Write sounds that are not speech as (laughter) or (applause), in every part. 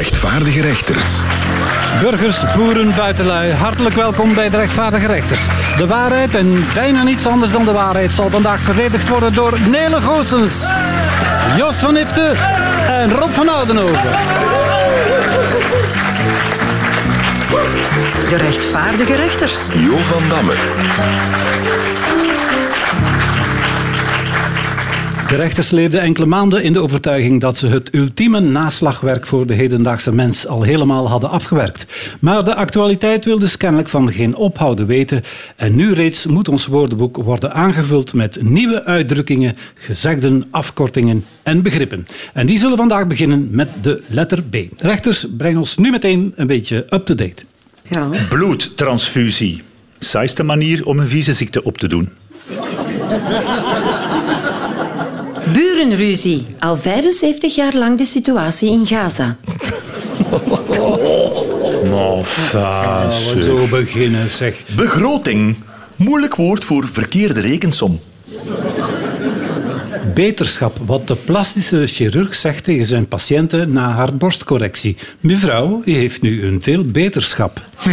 rechtvaardige rechters. Burgers, boeren, buitenlui, hartelijk welkom bij de rechtvaardige rechters. De waarheid en bijna niets anders dan de waarheid zal vandaag verdedigd worden door Nele Goossens, Joost van Ifte en Rob van Oudenhoven. De rechtvaardige rechters. Jo van Damme. De rechters leefden enkele maanden in de overtuiging dat ze het ultieme naslagwerk voor de hedendaagse mens al helemaal hadden afgewerkt. Maar de actualiteit wil dus kennelijk van geen ophouden weten en nu reeds moet ons woordenboek worden aangevuld met nieuwe uitdrukkingen, gezegden, afkortingen en begrippen. En die zullen vandaag beginnen met de letter B. Rechters, breng ons nu meteen een beetje up-to-date. Ja. Bloedtransfusie. Saaiste manier om een vieze ziekte op te doen. Burenruzie. Al 75 jaar lang de situatie in Gaza. we zo beginnen, zeg. Begroting. Moeilijk woord voor verkeerde rekensom. Beterschap, wat de plastische chirurg zegt tegen zijn patiënten na haar borstcorrectie. Mevrouw, u heeft nu een veel beterschap. (laughs)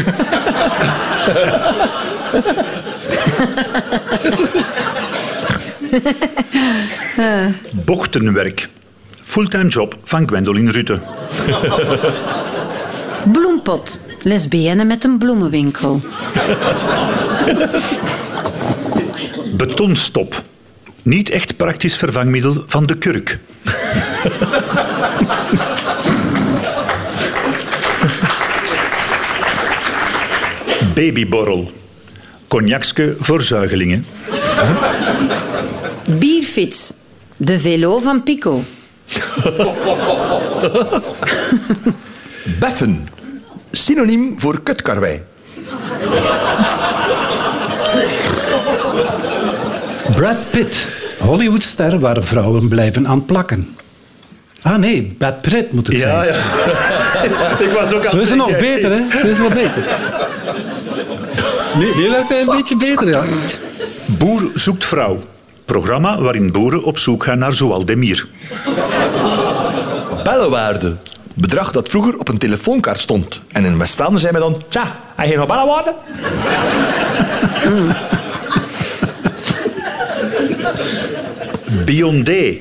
(laughs) (laughs) Bochtenwerk. Fulltime job van Gwendoline Rutte. (laughs) Bloempot. Lesbienne met een bloemenwinkel. (laughs) Betonstop. Niet echt praktisch vervangmiddel van de kurk. Babyborrel. Cognacske voor zuigelingen. Bierfiets. De velo van Pico. (laughs) Beffen. Synoniem voor kutkarwei. Brad Pitt, Hollywoodster waar vrouwen blijven aan plakken. Ah nee, Brad Pitt moet ik zeggen. ja. (laughs) Ik was ook aan Zo is het nog beter, hè? Zo is het nog beter. Nee, nu werkt hij een beetje beter, ja. Boer zoekt vrouw. Programma waarin boeren op zoek gaan naar Zoal Demir. Bellenwaarde. Bedrag dat vroeger op een telefoonkaart stond. En in West-Vlaanderen zei men dan... Tja, heb je nog bellenwaarde? (laughs) Biondé.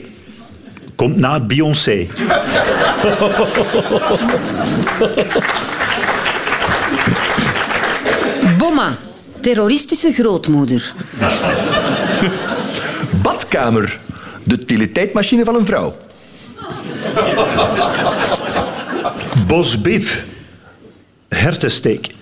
Komt na Beyoncé. Bomma. Terroristische grootmoeder. (laughs) Badkamer. De teletijdmachine van een vrouw. Bosbif. Hertensteek.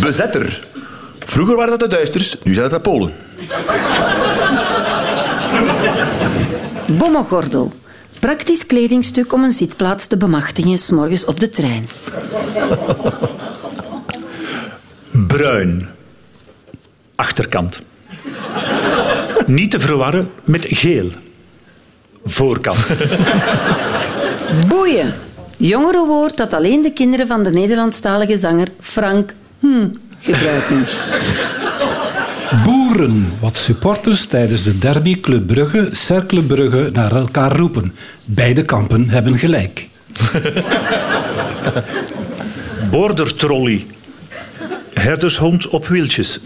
Bezetter. Vroeger waren dat de Duitsers, nu zijn het de Polen. Bommengordel. Praktisch kledingstuk om een zitplaats te bemachtigen s'morgens op de trein. Bruin. Achterkant. Niet te verwarren met geel. Voorkant. Boeien. Jongerenwoord dat alleen de kinderen van de Nederlandstalige zanger Frank hm, gebruiken. Boeren, wat supporters tijdens de derby Club Brugge, Cercle Brugge naar elkaar roepen. Beide kampen hebben gelijk. (laughs) Border trolley. Herdershond op wieltjes. (laughs)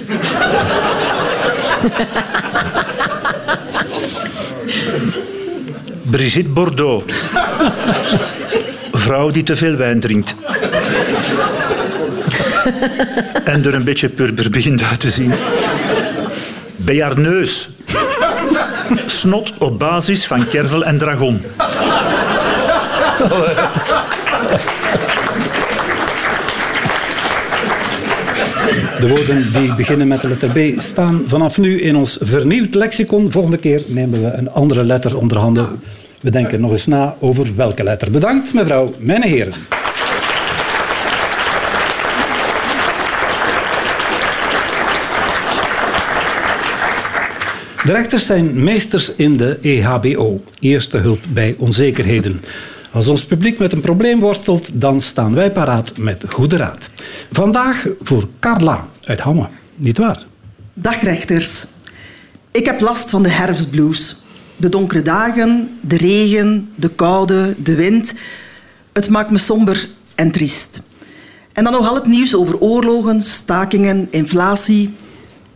Brigitte Bordeaux. Vrouw die te veel wijn drinkt. (laughs) en er een beetje purper begint uit te zien. Bearneus. Snot op basis van kervel en dragon. De woorden die beginnen met de letter B staan vanaf nu in ons vernieuwd lexicon. Volgende keer nemen we een andere letter onder handen. We denken nog eens na over welke letter. Bedankt, mevrouw, mijn heren. De rechters zijn meesters in de EHBO, eerste hulp bij onzekerheden. Als ons publiek met een probleem worstelt, dan staan wij paraat met goede raad. Vandaag voor Carla uit Hamme, niet waar? Dag rechters. Ik heb last van de herfstblues. De donkere dagen, de regen, de koude, de wind. Het maakt me somber en triest. En dan nog al het nieuws over oorlogen, stakingen, inflatie.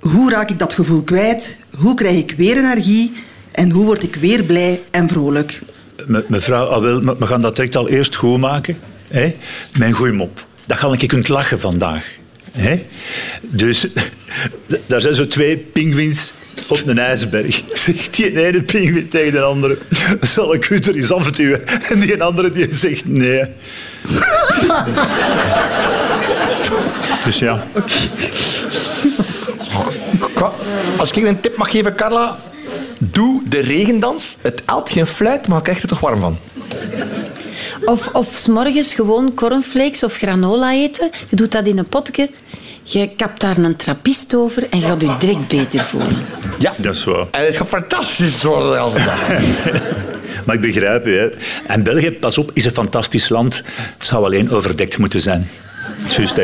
Hoe raak ik dat gevoel kwijt? Hoe krijg ik weer energie? En hoe word ik weer blij en vrolijk? Me- mevrouw, ah, we gaan dat direct al eerst goed maken. Hè? Mijn goeie mop. Dat ga ik kunt lachen vandaag. Hè? Dus (laughs) daar zijn zo twee pinguïns op een ijsberg. (laughs) Zegt die ene pinguïn tegen de andere, (laughs) zal ik u er eens afduwen? En die andere die zegt nee. Dus ja. Qua- Als ik een tip mag geven, Carla, doe de regendans. Het helpt geen fluit, maar je krijgt er toch warm van. Of, of 's morgens gewoon cornflakes of granola eten. Je doet dat in een potje. Je kapt daar een trappist over en je gaat je direct beter voelen. Ja, Dat is waar. en het gaat fantastisch worden als het. (laughs) Maar ik begrijp. Hè. En België, pas op, is een fantastisch land. Het zou alleen overdekt moeten zijn. Juist, hè.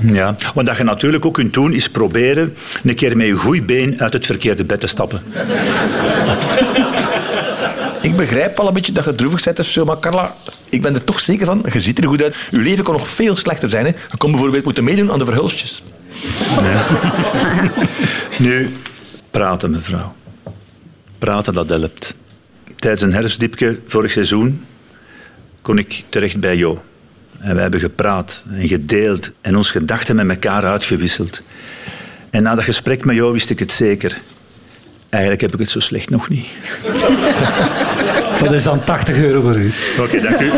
Ja, wat dat je natuurlijk ook kunt doen, is proberen een keer met je goeie been uit het verkeerde bed te stappen. Ik begrijp al een beetje dat je droevig bent of zo, maar Carla, ik ben er toch zeker van, je ziet er goed uit. Je leven kan nog veel slechter zijn. Hè. Je kon bijvoorbeeld moeten meedoen aan de verhulstjes. (laughs) Nu, praten, mevrouw. Praten, dat helpt. Tijdens een herfstdiepje vorig seizoen kon ik terecht bij jou. En we hebben gepraat en gedeeld en ons gedachten met elkaar uitgewisseld. En na dat gesprek met jou wist ik het zeker. Eigenlijk heb ik het zo slecht nog niet. (laughs) Dat is dan 80 euro voor u. Oké, dank u.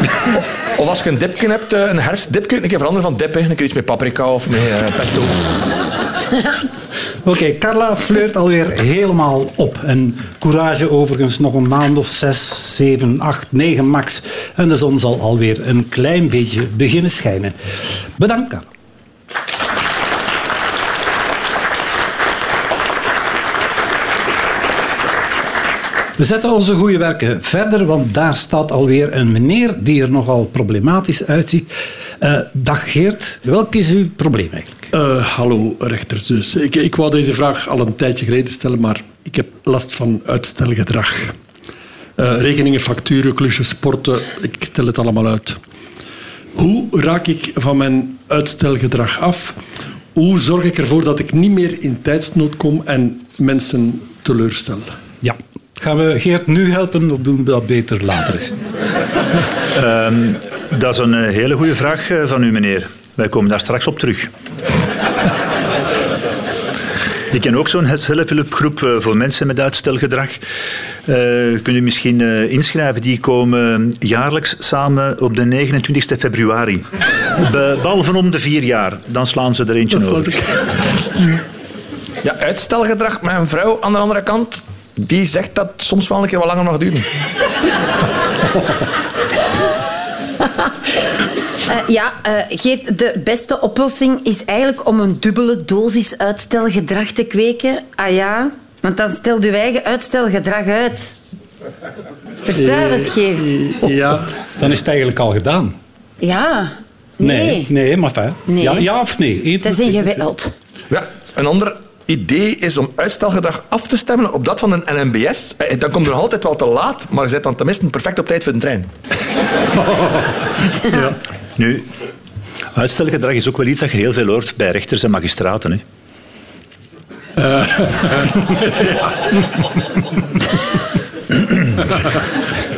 Of als je een dipje hebt, eh, een herfstdipje, een keer veranderen van dip. hè. Een keer iets met paprika of met eh, pesto. (laughs) Oké, Carla fleurt alweer helemaal op. En courage overigens nog een maand of zes, zeven, acht, negen max. En de zon zal alweer een klein beetje beginnen schijnen. Bedankt, Carla. We zetten onze goede werken verder, want daar staat alweer een meneer die er nogal problematisch uitziet. Eh, dag Geert, welk is uw probleem eigenlijk? Eh, hallo rechters. Dus ik, ik wou deze vraag al een tijdje geleden stellen, maar ik heb last van uitstelgedrag. Eh, rekeningen, facturen, klusjes, sporten, ik stel het allemaal uit. Hoe raak ik van mijn uitstelgedrag af? Hoe zorg ik ervoor dat ik niet meer in tijdsnood kom en mensen teleurstel? Ja. Gaan we Geert nu helpen of doen we dat beter later eens? Dat is een eh, hele goede vraag eh, van u, meneer. Wij komen daar straks op terug. Ik ken ook zo'n zelfhulpgroep eh, voor mensen met uitstelgedrag. Eh kunt u misschien eh, inschrijven? Die komen jaarlijks samen op de 29 februari. Be- Behalve om de vier jaar. Dan slaan ze er eentje over. (laughs) Ja, uitstelgedrag. Mijn vrouw aan de andere kant, die zegt dat het soms wel een keer wat langer mag duren. (laughs) Eh, ja, eh, Geert, de beste oplossing is eigenlijk om een dubbele dosis uitstelgedrag te kweken. Ah ja, want dan stelt uw eigen uitstelgedrag uit. Versta je het, Geert? Eh, Ja, Dan is het eigenlijk al gedaan. Ja. Nee. Nee, nee maar fijn. Nee. Ja, ja of nee? Het is ingewikkeld. Ja, een ander idee is om uitstelgedrag af te stemmen op dat van een NMBS. Eh, Dan komt er nog altijd wel te laat, maar je zit dan tenminste perfect op tijd voor de trein. (laughs) Nu, uitstelgedrag is ook wel iets dat je heel veel hoort bij rechters en magistraten. Hè. (laughs) (laughs)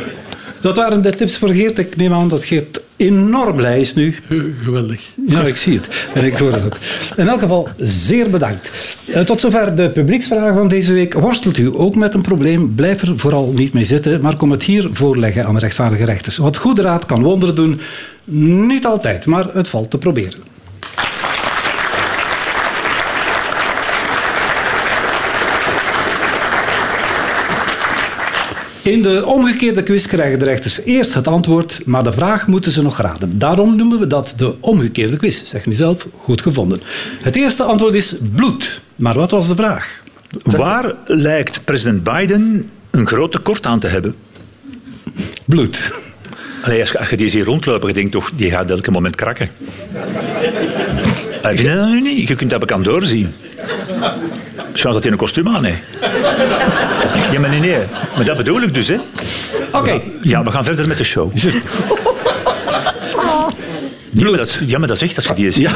Dat waren de tips voor Geert. Ik neem aan dat Geert enorm blij is nu. geweldig. Ja, ik zie het. En ik hoor het ook. In elk geval, zeer bedankt. Eh, Tot zover de publieksvragen van deze week. Worstelt u ook met een probleem? Blijf er vooral niet mee zitten, maar kom het hier voorleggen aan de rechtvaardige rechters. Want goede raad kan wonderen doen. Niet altijd, maar het valt te proberen. In de omgekeerde quiz krijgen de rechters eerst het antwoord, maar de vraag moeten ze nog raden. Daarom noemen we dat de omgekeerde quiz. Zeg nu zelf, goed gevonden. Het eerste antwoord is bloed. Maar wat was de vraag? Waar lijkt president Biden een groot tekort aan te hebben? Bloed. Allee, als, je- die ziet rondlopen, je denkt toch, die gaat elke moment krakken. Allee, vind dat nu niet? Je kunt dat bekend doorzien. Chance dat hij een kostuum aan heeft. Ja, maar nee, nee. Maar dat bedoel ik dus, hè. Oké. Ja, we gaan verder met de show. Ja, maar dat, ja, maar dat is echt als je die ziet. Ja.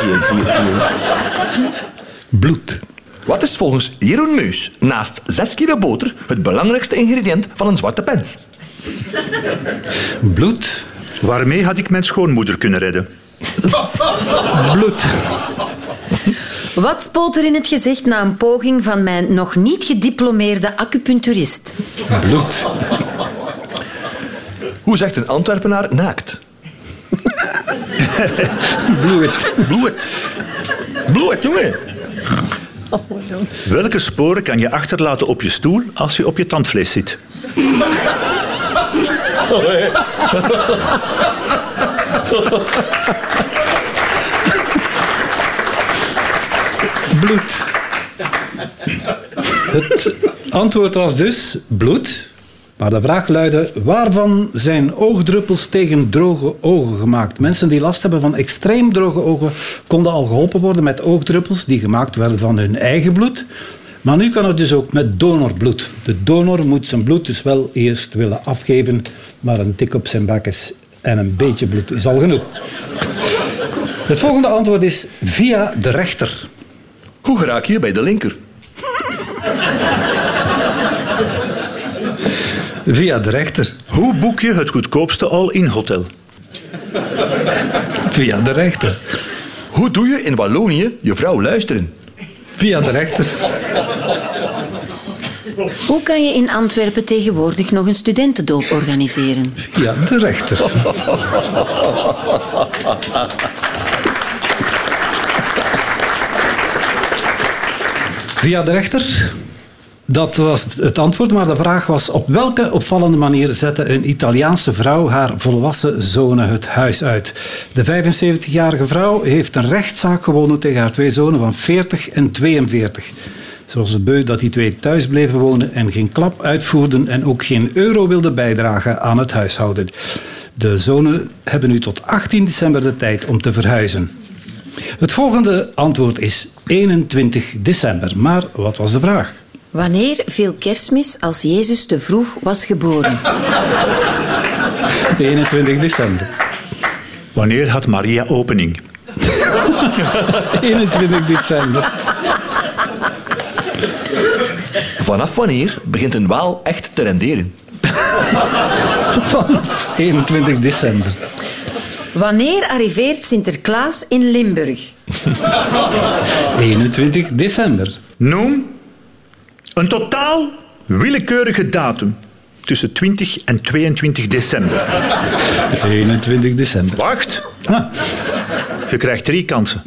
Bloed. Wat is volgens Jeroen Meus naast 6 kilo boter het belangrijkste ingrediënt van een zwarte pens? Bloed. Waarmee had ik mijn schoonmoeder kunnen redden? Bloed. Wat spoot er in het gezicht na een poging van mijn nog niet gediplomeerde acupuncturist? Bloed. Hoe zegt een Antwerpenaar naakt? (laughs) Bloed. Bloed. Bloed, jongen. Welke sporen kan je achterlaten op je stoel als je op je tandvlees zit? (laughs) Bloed. Het antwoord was dus bloed. Maar de vraag luidde, waarvan zijn oogdruppels tegen droge ogen gemaakt? Mensen die last hebben van extreem droge ogen konden al geholpen worden met oogdruppels die gemaakt werden van hun eigen bloed. Maar nu kan het dus ook met donorbloed. De donor moet zijn bloed dus wel eerst willen afgeven, maar een tik op zijn bakjes en een beetje bloed is al genoeg. Het volgende antwoord is via de rechter. Hoe geraak je bij de linker? Via de rechter. Hoe boek je het goedkoopste all-in hotel? Via de rechter. Hoe doe je in Wallonië je vrouw luisteren? Via de rechter. Hoe kan je in Antwerpen tegenwoordig nog een studentendoop organiseren? Via de rechter. Via de rechter? Dat was het antwoord, maar de vraag was op welke opvallende manier zette een Italiaanse vrouw haar volwassen zonen het huis uit. De 75-jarige vrouw heeft een rechtszaak gewonnen tegen haar twee zonen van 40 en 42. Ze was beu dat die twee thuis bleven wonen en geen klap uitvoerden en ook geen euro wilden bijdragen aan het huishouden. De zonen hebben nu tot 18 december de tijd om te verhuizen. Het volgende antwoord is 21 december. Maar wat was de vraag? Wanneer viel kerstmis als Jezus te vroeg was geboren? (laughs) 21 december. Wanneer had Maria opening? (laughs) 21 december. Vanaf wanneer begint een waal echt te renderen? (laughs) Van 21 december. Wanneer arriveert Sinterklaas in Limburg? (laughs) 21 december. Noem een totaal willekeurige datum tussen 20 en 22 december. 21 december. Wacht, Ah, je krijgt drie kansen.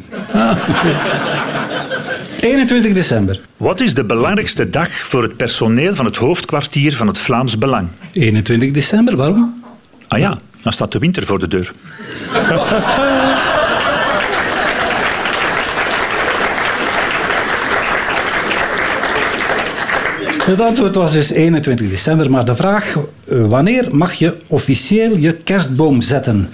21 december. Wat is de belangrijkste dag voor het personeel van het hoofdkwartier van het Vlaams Belang? 21 december, waarom? Ah ja, dan staat de winter voor de deur. Het antwoord was dus 21 december, maar de vraag, eh, wanneer mag je officieel je kerstboom zetten?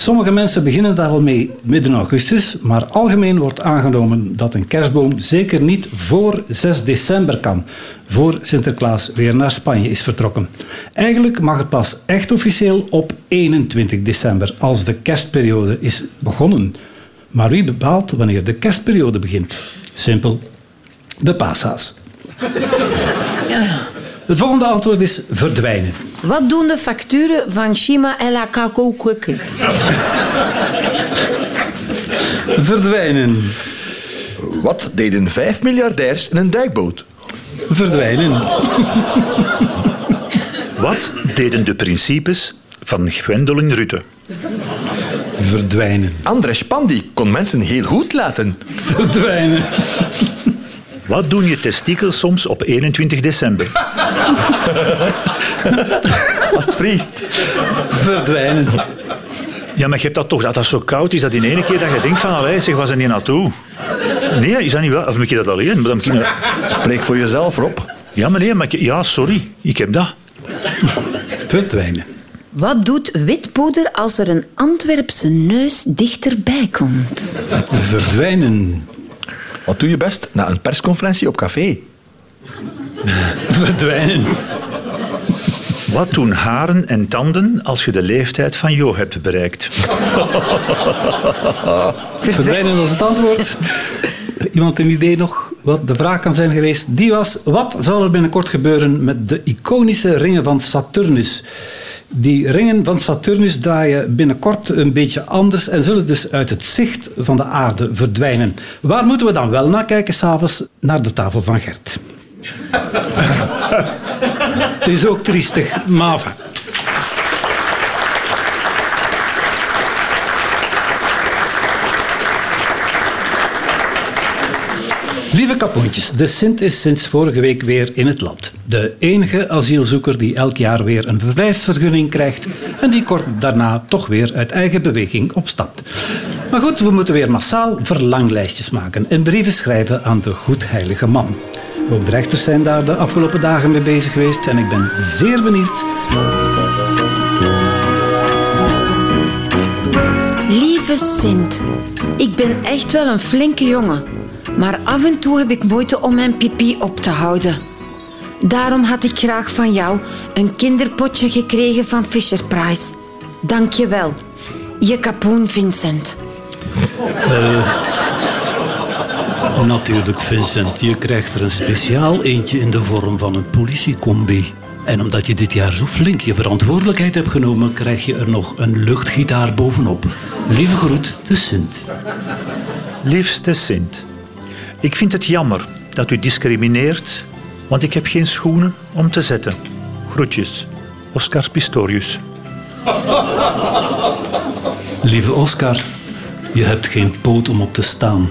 Sommige mensen beginnen daar al mee midden augustus, maar algemeen wordt aangenomen dat een kerstboom zeker niet voor 6 december kan, voor Sinterklaas weer naar Spanje is vertrokken. Eigenlijk mag het pas echt officieel op 21 december, als de kerstperiode is begonnen. Maar wie bepaalt wanneer de kerstperiode begint? Simpel, de paashaas. Het volgende antwoord is verdwijnen. Wat doen de facturen van Shima Kako Kweke? Verdwijnen. Wat deden vijf miljardairs in een duikboot? Verdwijnen. (laughs) Wat deden de principes van Gwendolen Rutte? Verdwijnen. Andres Pandi kon mensen heel goed laten. Verdwijnen. Wat doen je testikels soms op 21 december? (laughs) Als het vriest. Verdwijnen. Ja, maar je hebt dat toch, dat dat zo koud is, dat in één keer dat je denkt van, allee, zeg, waar zijn die naartoe? Nee, is dat niet wel? Of moet je dat alleen? Maar dan je- Spreek voor jezelf, Rob. Ja, maar nee, maar ik- ja, sorry, ik heb dat. Verdwijnen. Wat doet witpoeder als er een Antwerpse neus dichterbij komt? Verdwijnen. Wat doe je best na een persconferentie op café? (laughs) Verdwijnen. Wat doen haren en tanden als je de leeftijd van Jo hebt bereikt? (laughs) Verdwijnen als het antwoord. Iemand een idee nog wat de vraag kan zijn geweest? Die was, wat zal er binnenkort gebeuren met de iconische ringen van Saturnus? Die ringen van Saturnus draaien binnenkort een beetje anders en zullen dus uit het zicht van de aarde verdwijnen. Waar moeten we dan wel naar kijken s'avonds? Naar de tafel van Gert. (laughs) het is ook triestig, maar Lieve kapoentjes, de Sint is sinds vorige week weer in het land. De enige asielzoeker die elk jaar weer een verblijfsvergunning krijgt en die kort daarna toch weer uit eigen beweging opstapt. Maar goed, we moeten weer massaal verlanglijstjes maken en brieven schrijven aan de goedheilige man. Ook de rechters zijn daar de afgelopen dagen mee bezig geweest en ik ben zeer benieuwd Lieve Sint, ik ben echt wel een flinke jongen. Maar af en toe heb ik moeite om mijn pipi op te houden. Daarom had ik graag van jou een kinderpotje gekregen van Fisher Price. Dank je wel. Je kapoen, Vincent. Natuurlijk, Vincent. Je krijgt er een speciaal eentje in de vorm van een politiecombi. En omdat je dit jaar zo flink je verantwoordelijkheid hebt genomen, krijg je er nog een luchtgitaar bovenop. Lieve groet, de Sint. Liefste Sint, ik vind het jammer dat u discrimineert, want ik heb geen schoenen om te zetten. Groetjes, Oscar Pistorius. (laughs) Lieve Oscar, je hebt geen poot om op te staan.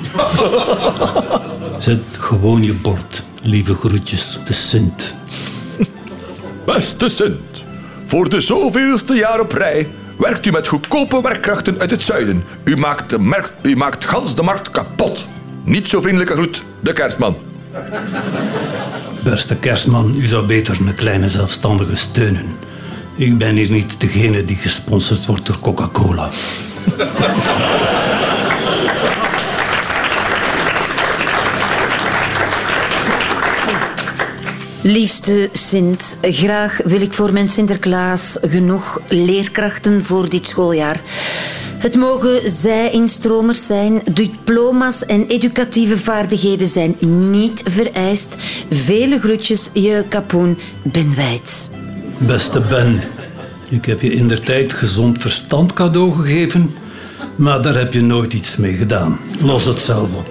(laughs) Zet gewoon je bord. Lieve groetjes, de Sint. Beste Sint, voor de zoveelste jaar op rij werkt u met goedkope werkkrachten uit het zuiden. U maakt, de markt, u maakt gans de markt kapot. Niet zo vriendelijke groet, de kerstman. Beste kerstman, u zou beter een kleine zelfstandige steunen. Ik ben hier niet degene die gesponsord wordt door Coca-Cola. Liefste Sint, graag wil ik voor mijn Sinterklaas genoeg leerkrachten voor dit schooljaar. Het mogen zij-instromers zijn, diploma's en educatieve vaardigheden zijn niet vereist. Vele groetjes, je kapoen, Ben Wijts. Beste Ben, ik heb je in der tijd gezond verstand cadeau gegeven, maar daar heb je nooit iets mee gedaan. Los het zelf op.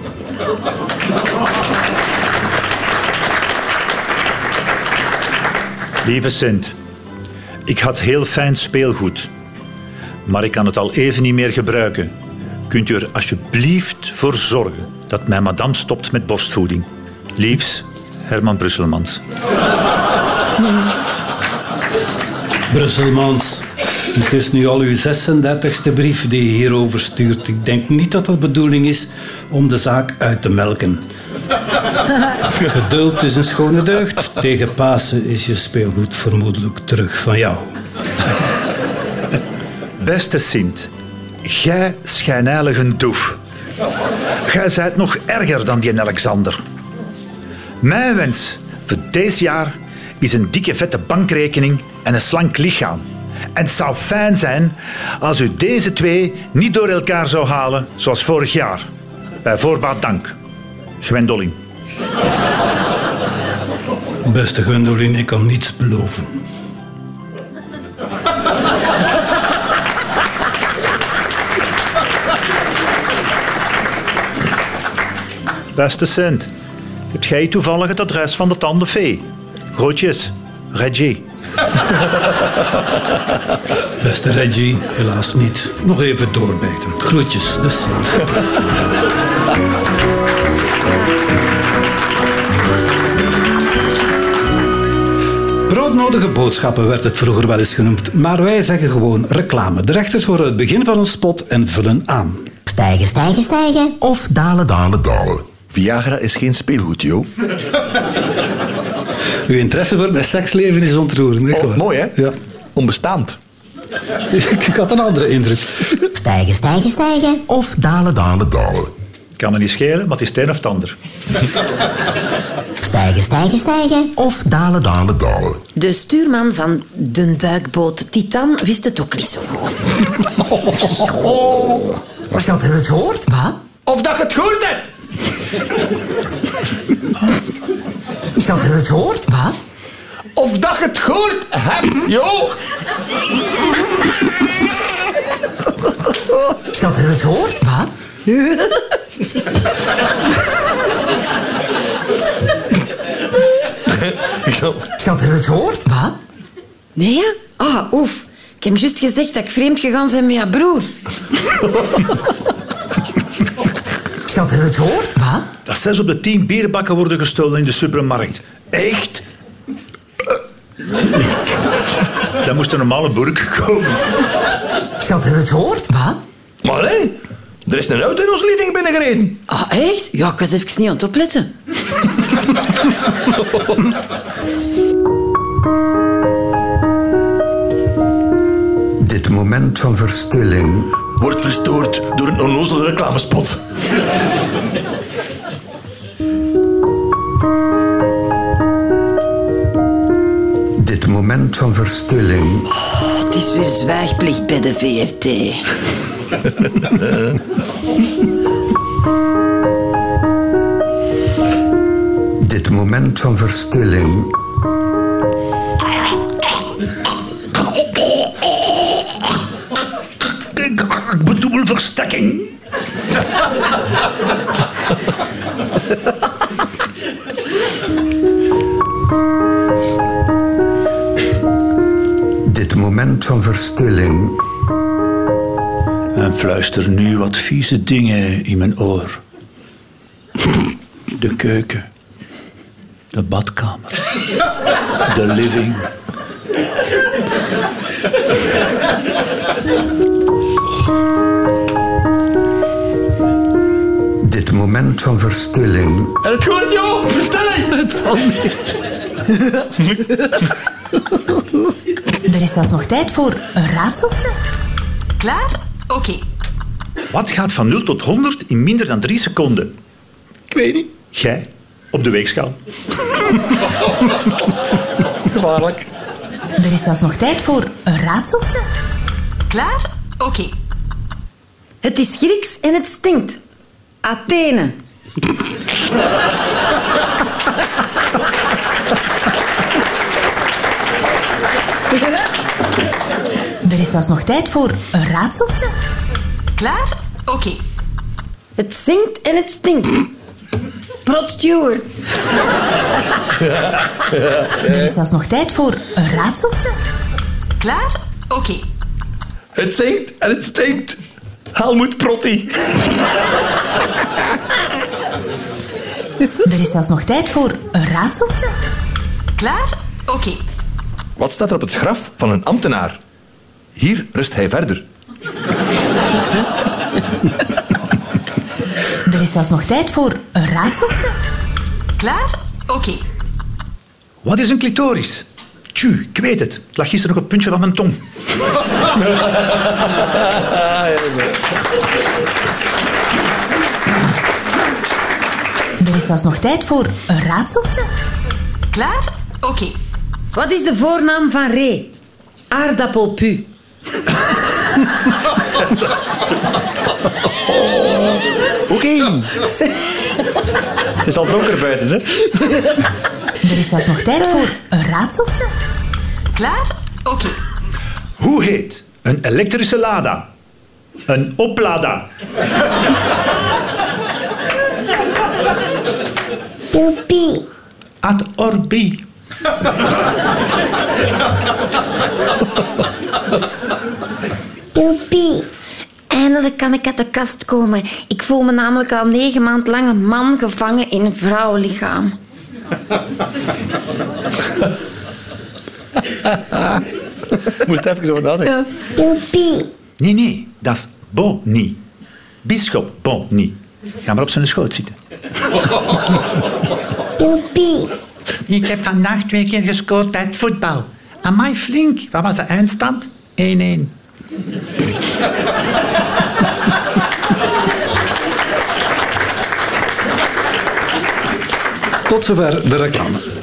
Lieve Sint, ik had heel fijn speelgoed, maar ik kan het al even niet meer gebruiken. Kunt u er alsjeblieft voor zorgen dat mijn madame stopt met borstvoeding? Liefs, Herman Brusselmans. Brusselmans, het is nu al uw 36e brief die je hierover stuurt. Ik denk niet dat dat de bedoeling is om de zaak uit te melken. (laughs) Geduld is een schone deugd. Tegen Pasen is je speelgoed vermoedelijk terug van jou. Beste Sint, jij schijnheilige doef. Jij zijt nog erger dan die Alexander. Mijn wens voor deze jaar is een dikke vette bankrekening en een slank lichaam. En het zou fijn zijn als u deze twee niet door elkaar zou halen zoals vorig jaar. Bij voorbaat dank. Gwendolyn. Beste Gwendolyn, ik kan niets beloven. Beste Sint, hebt jij toevallig het adres van de tandenfee? Groetjes, Reggie. (laughs) Beste Reggie, helaas niet. Nog even doorbijten. Groetjes, de Sint. Broodnodige boodschappen werd het vroeger wel eens genoemd, maar wij zeggen gewoon reclame. De rechters horen het begin van een spot en vullen aan. Stijgen, stijgen, stijgen. Of dalen, dalen, dalen. Viagra is geen speelgoed, joh. Uw interesse voor mijn seksleven is ontroerend. Oh, waar. mooi, hè? Ja. Onbestaand. (laughs) Ik had een andere indruk. Stijgen, stijgen, stijgen. Of dalen, dalen, dalen. Kan me niet schelen, maar het is het een of het ander. Stijgen, stijgen, stijgen. Of dalen, dalen, dalen. De stuurman van de duikboot Titan wist het ook niet zo goed. (laughs) Schat, heb je het gehoord? Wat? Of dat je het gehoord hebt. Schat, heb je het gehoord? Wat? Of dat je het gehoord hebt, joh. Schat, heb je het gehoord? Wat? Schat, heb je het gehoord? Wat? Nee, ja? Ah, oef. Ik heb juist gezegd dat ik vreemd gegaan ben met je broer. Schat, heb je het gehoord? Dat zes op de tien bierbakken worden gestolen in de supermarkt. Echt? Dan moest een normale burger komen. Schat, heb je het gehoord? Wat? Maar hé, er is een auto in ons living binnengereden. Ah, echt? Ja, ik was even niet aan het opletten. Dit moment van verstilling Wordt verstoord door een onnozele reclamespot. Dit moment van verstilling Het is weer zwijgplicht bij de VRT. Dit moment van verstilling verstilling En fluister nu wat vieze dingen in mijn oor. De keuken. De badkamer. De living. Dit moment van verstilling En het gehoord, joh. Verstelling. Het valt Er (laughs) is zelfs nog tijd voor een raadseltje. Klaar? Oké. Wat gaat van 0 tot 100 in minder dan 3 seconden? Ik weet niet. Jij, op de weegschaal. (laughs) Gevaarlijk. Er is zelfs nog tijd voor een raadseltje. Klaar? Oké. Het is Grieks en het stinkt. Athene. (laughs) Er is zelfs nog tijd voor een raadseltje. Klaar? Oké. Het zingt en het stinkt. Prot Stewart. Er is zelfs nog tijd voor een raadseltje. Klaar? Oké. Het zingt en het stinkt. Helmoet Protti. Er is zelfs nog tijd voor een raadseltje. Klaar? Oké. Wat staat er op het graf van een ambtenaar? Hier rust hij verder. Er is zelfs nog tijd voor een raadseltje. Klaar? Oké. Wat is een clitoris? Tju, ik weet het. Het lag gisteren nog op het puntje van mijn tong. Er is zelfs nog tijd voor een raadseltje. Klaar? Oké. Wat is de voornaam van Ray? Aardappelpu. Oké. Het is al donker buiten, hè? Er is zelfs nog tijd voor een raadseltje. Klaar? Oké. Hoe heet een elektrische lada? Een oplada. Poepie. Ad orbi. Poepie. Eindelijk kan ik uit de kast komen. Ik voel me namelijk al negen maand lang een man gevangen in een vrouwenlichaam. (laughs) Moest even over nadenken. Poepie. Nee, nee, dat is Boni. Bisschop Boni. Ga maar op zijn schoot zitten. (laughs) Poepie. Ik heb vandaag twee keer gescoord bij het voetbal. Amai, flink. Wat was de eindstand? 1-1. 1-1. Tot zover de reclame.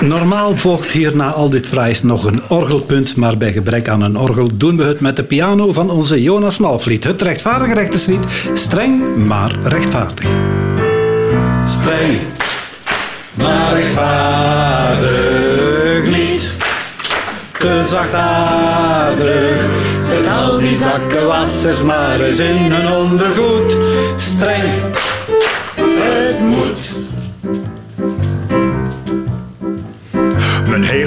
Normaal volgt hier na al dit fraais nog een orgelpunt, maar bij gebrek aan een orgel doen we het met de piano van onze Jonas Malvliet. Het rechtvaardige rechterslied, streng maar rechtvaardig. Streng maar rechtvaardig niet, te zachtaardig. Zet al die zakkenwassers maar eens in hun ondergoed. Streng,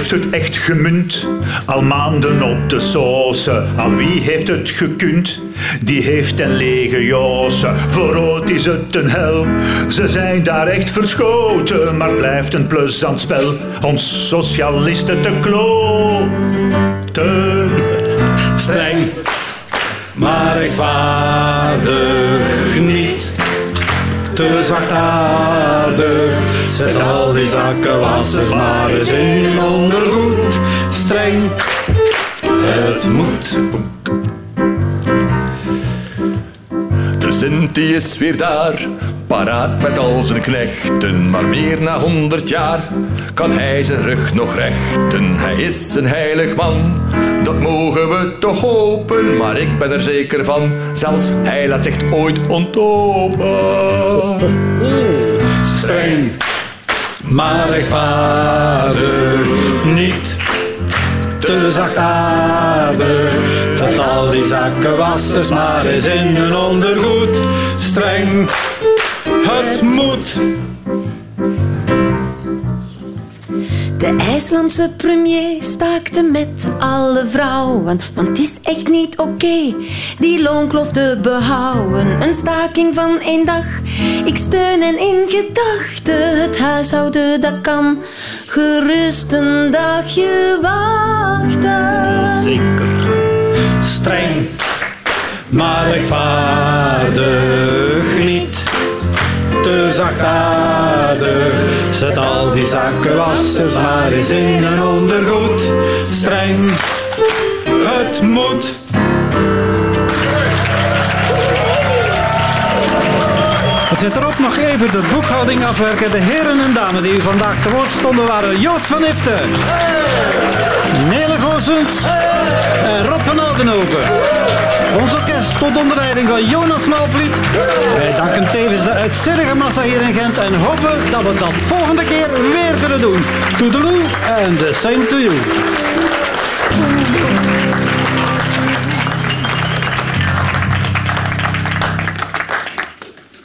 heeft het echt gemunt, al maanden op de sauce. Aan wie heeft het gekund? Die heeft een lege josse. Voor rood is het een hel. Ze zijn daar echt verschoten, maar blijft een plezant spel. Ons socialisten te kloten. Streng, maar rechtvaardig niet. Te zachtaardig, zet al die zakkenwassers maar eens in ondergoed. Streng, het moet. De Sint die is weer daar, paraat met al zijn knechten. Maar meer na honderd jaar kan hij zijn rug nog rechten. Hij is een heilig man, dat mogen we toch hopen. Maar ik ben er zeker van, zelfs hij laat zich ooit ontlopen. Streng, maar rechtvaardig niet. Te zachtaardig, zet al die zakkenwassers maar eens in hun ondergoed. Streng, het moet. De IJslandse premier staakte met alle vrouwen, want het is echt niet oké. Die loonkloof te behouden, een staking van één dag. Ik steun en in gedachten het huishouden dat kan gerust een dagje wachten. Zeker. Streng, maar rechtvaardig zachtaardig, zet al die zakkenwassers maar eens in een ondergoed. Streng, het moet. Zit erop nog even de boekhouding afwerken. De heren en dames die u vandaag te woord stonden waren Joost van Iften, Nele Goossens en Rob van Oudenhoven. Ons orkest tot onder leiding van Jonas Malvliet. Wij danken tevens de uitzinnige massa hier in Gent en hopen dat we dat volgende keer weer kunnen doen. Toedeloe and the same to you.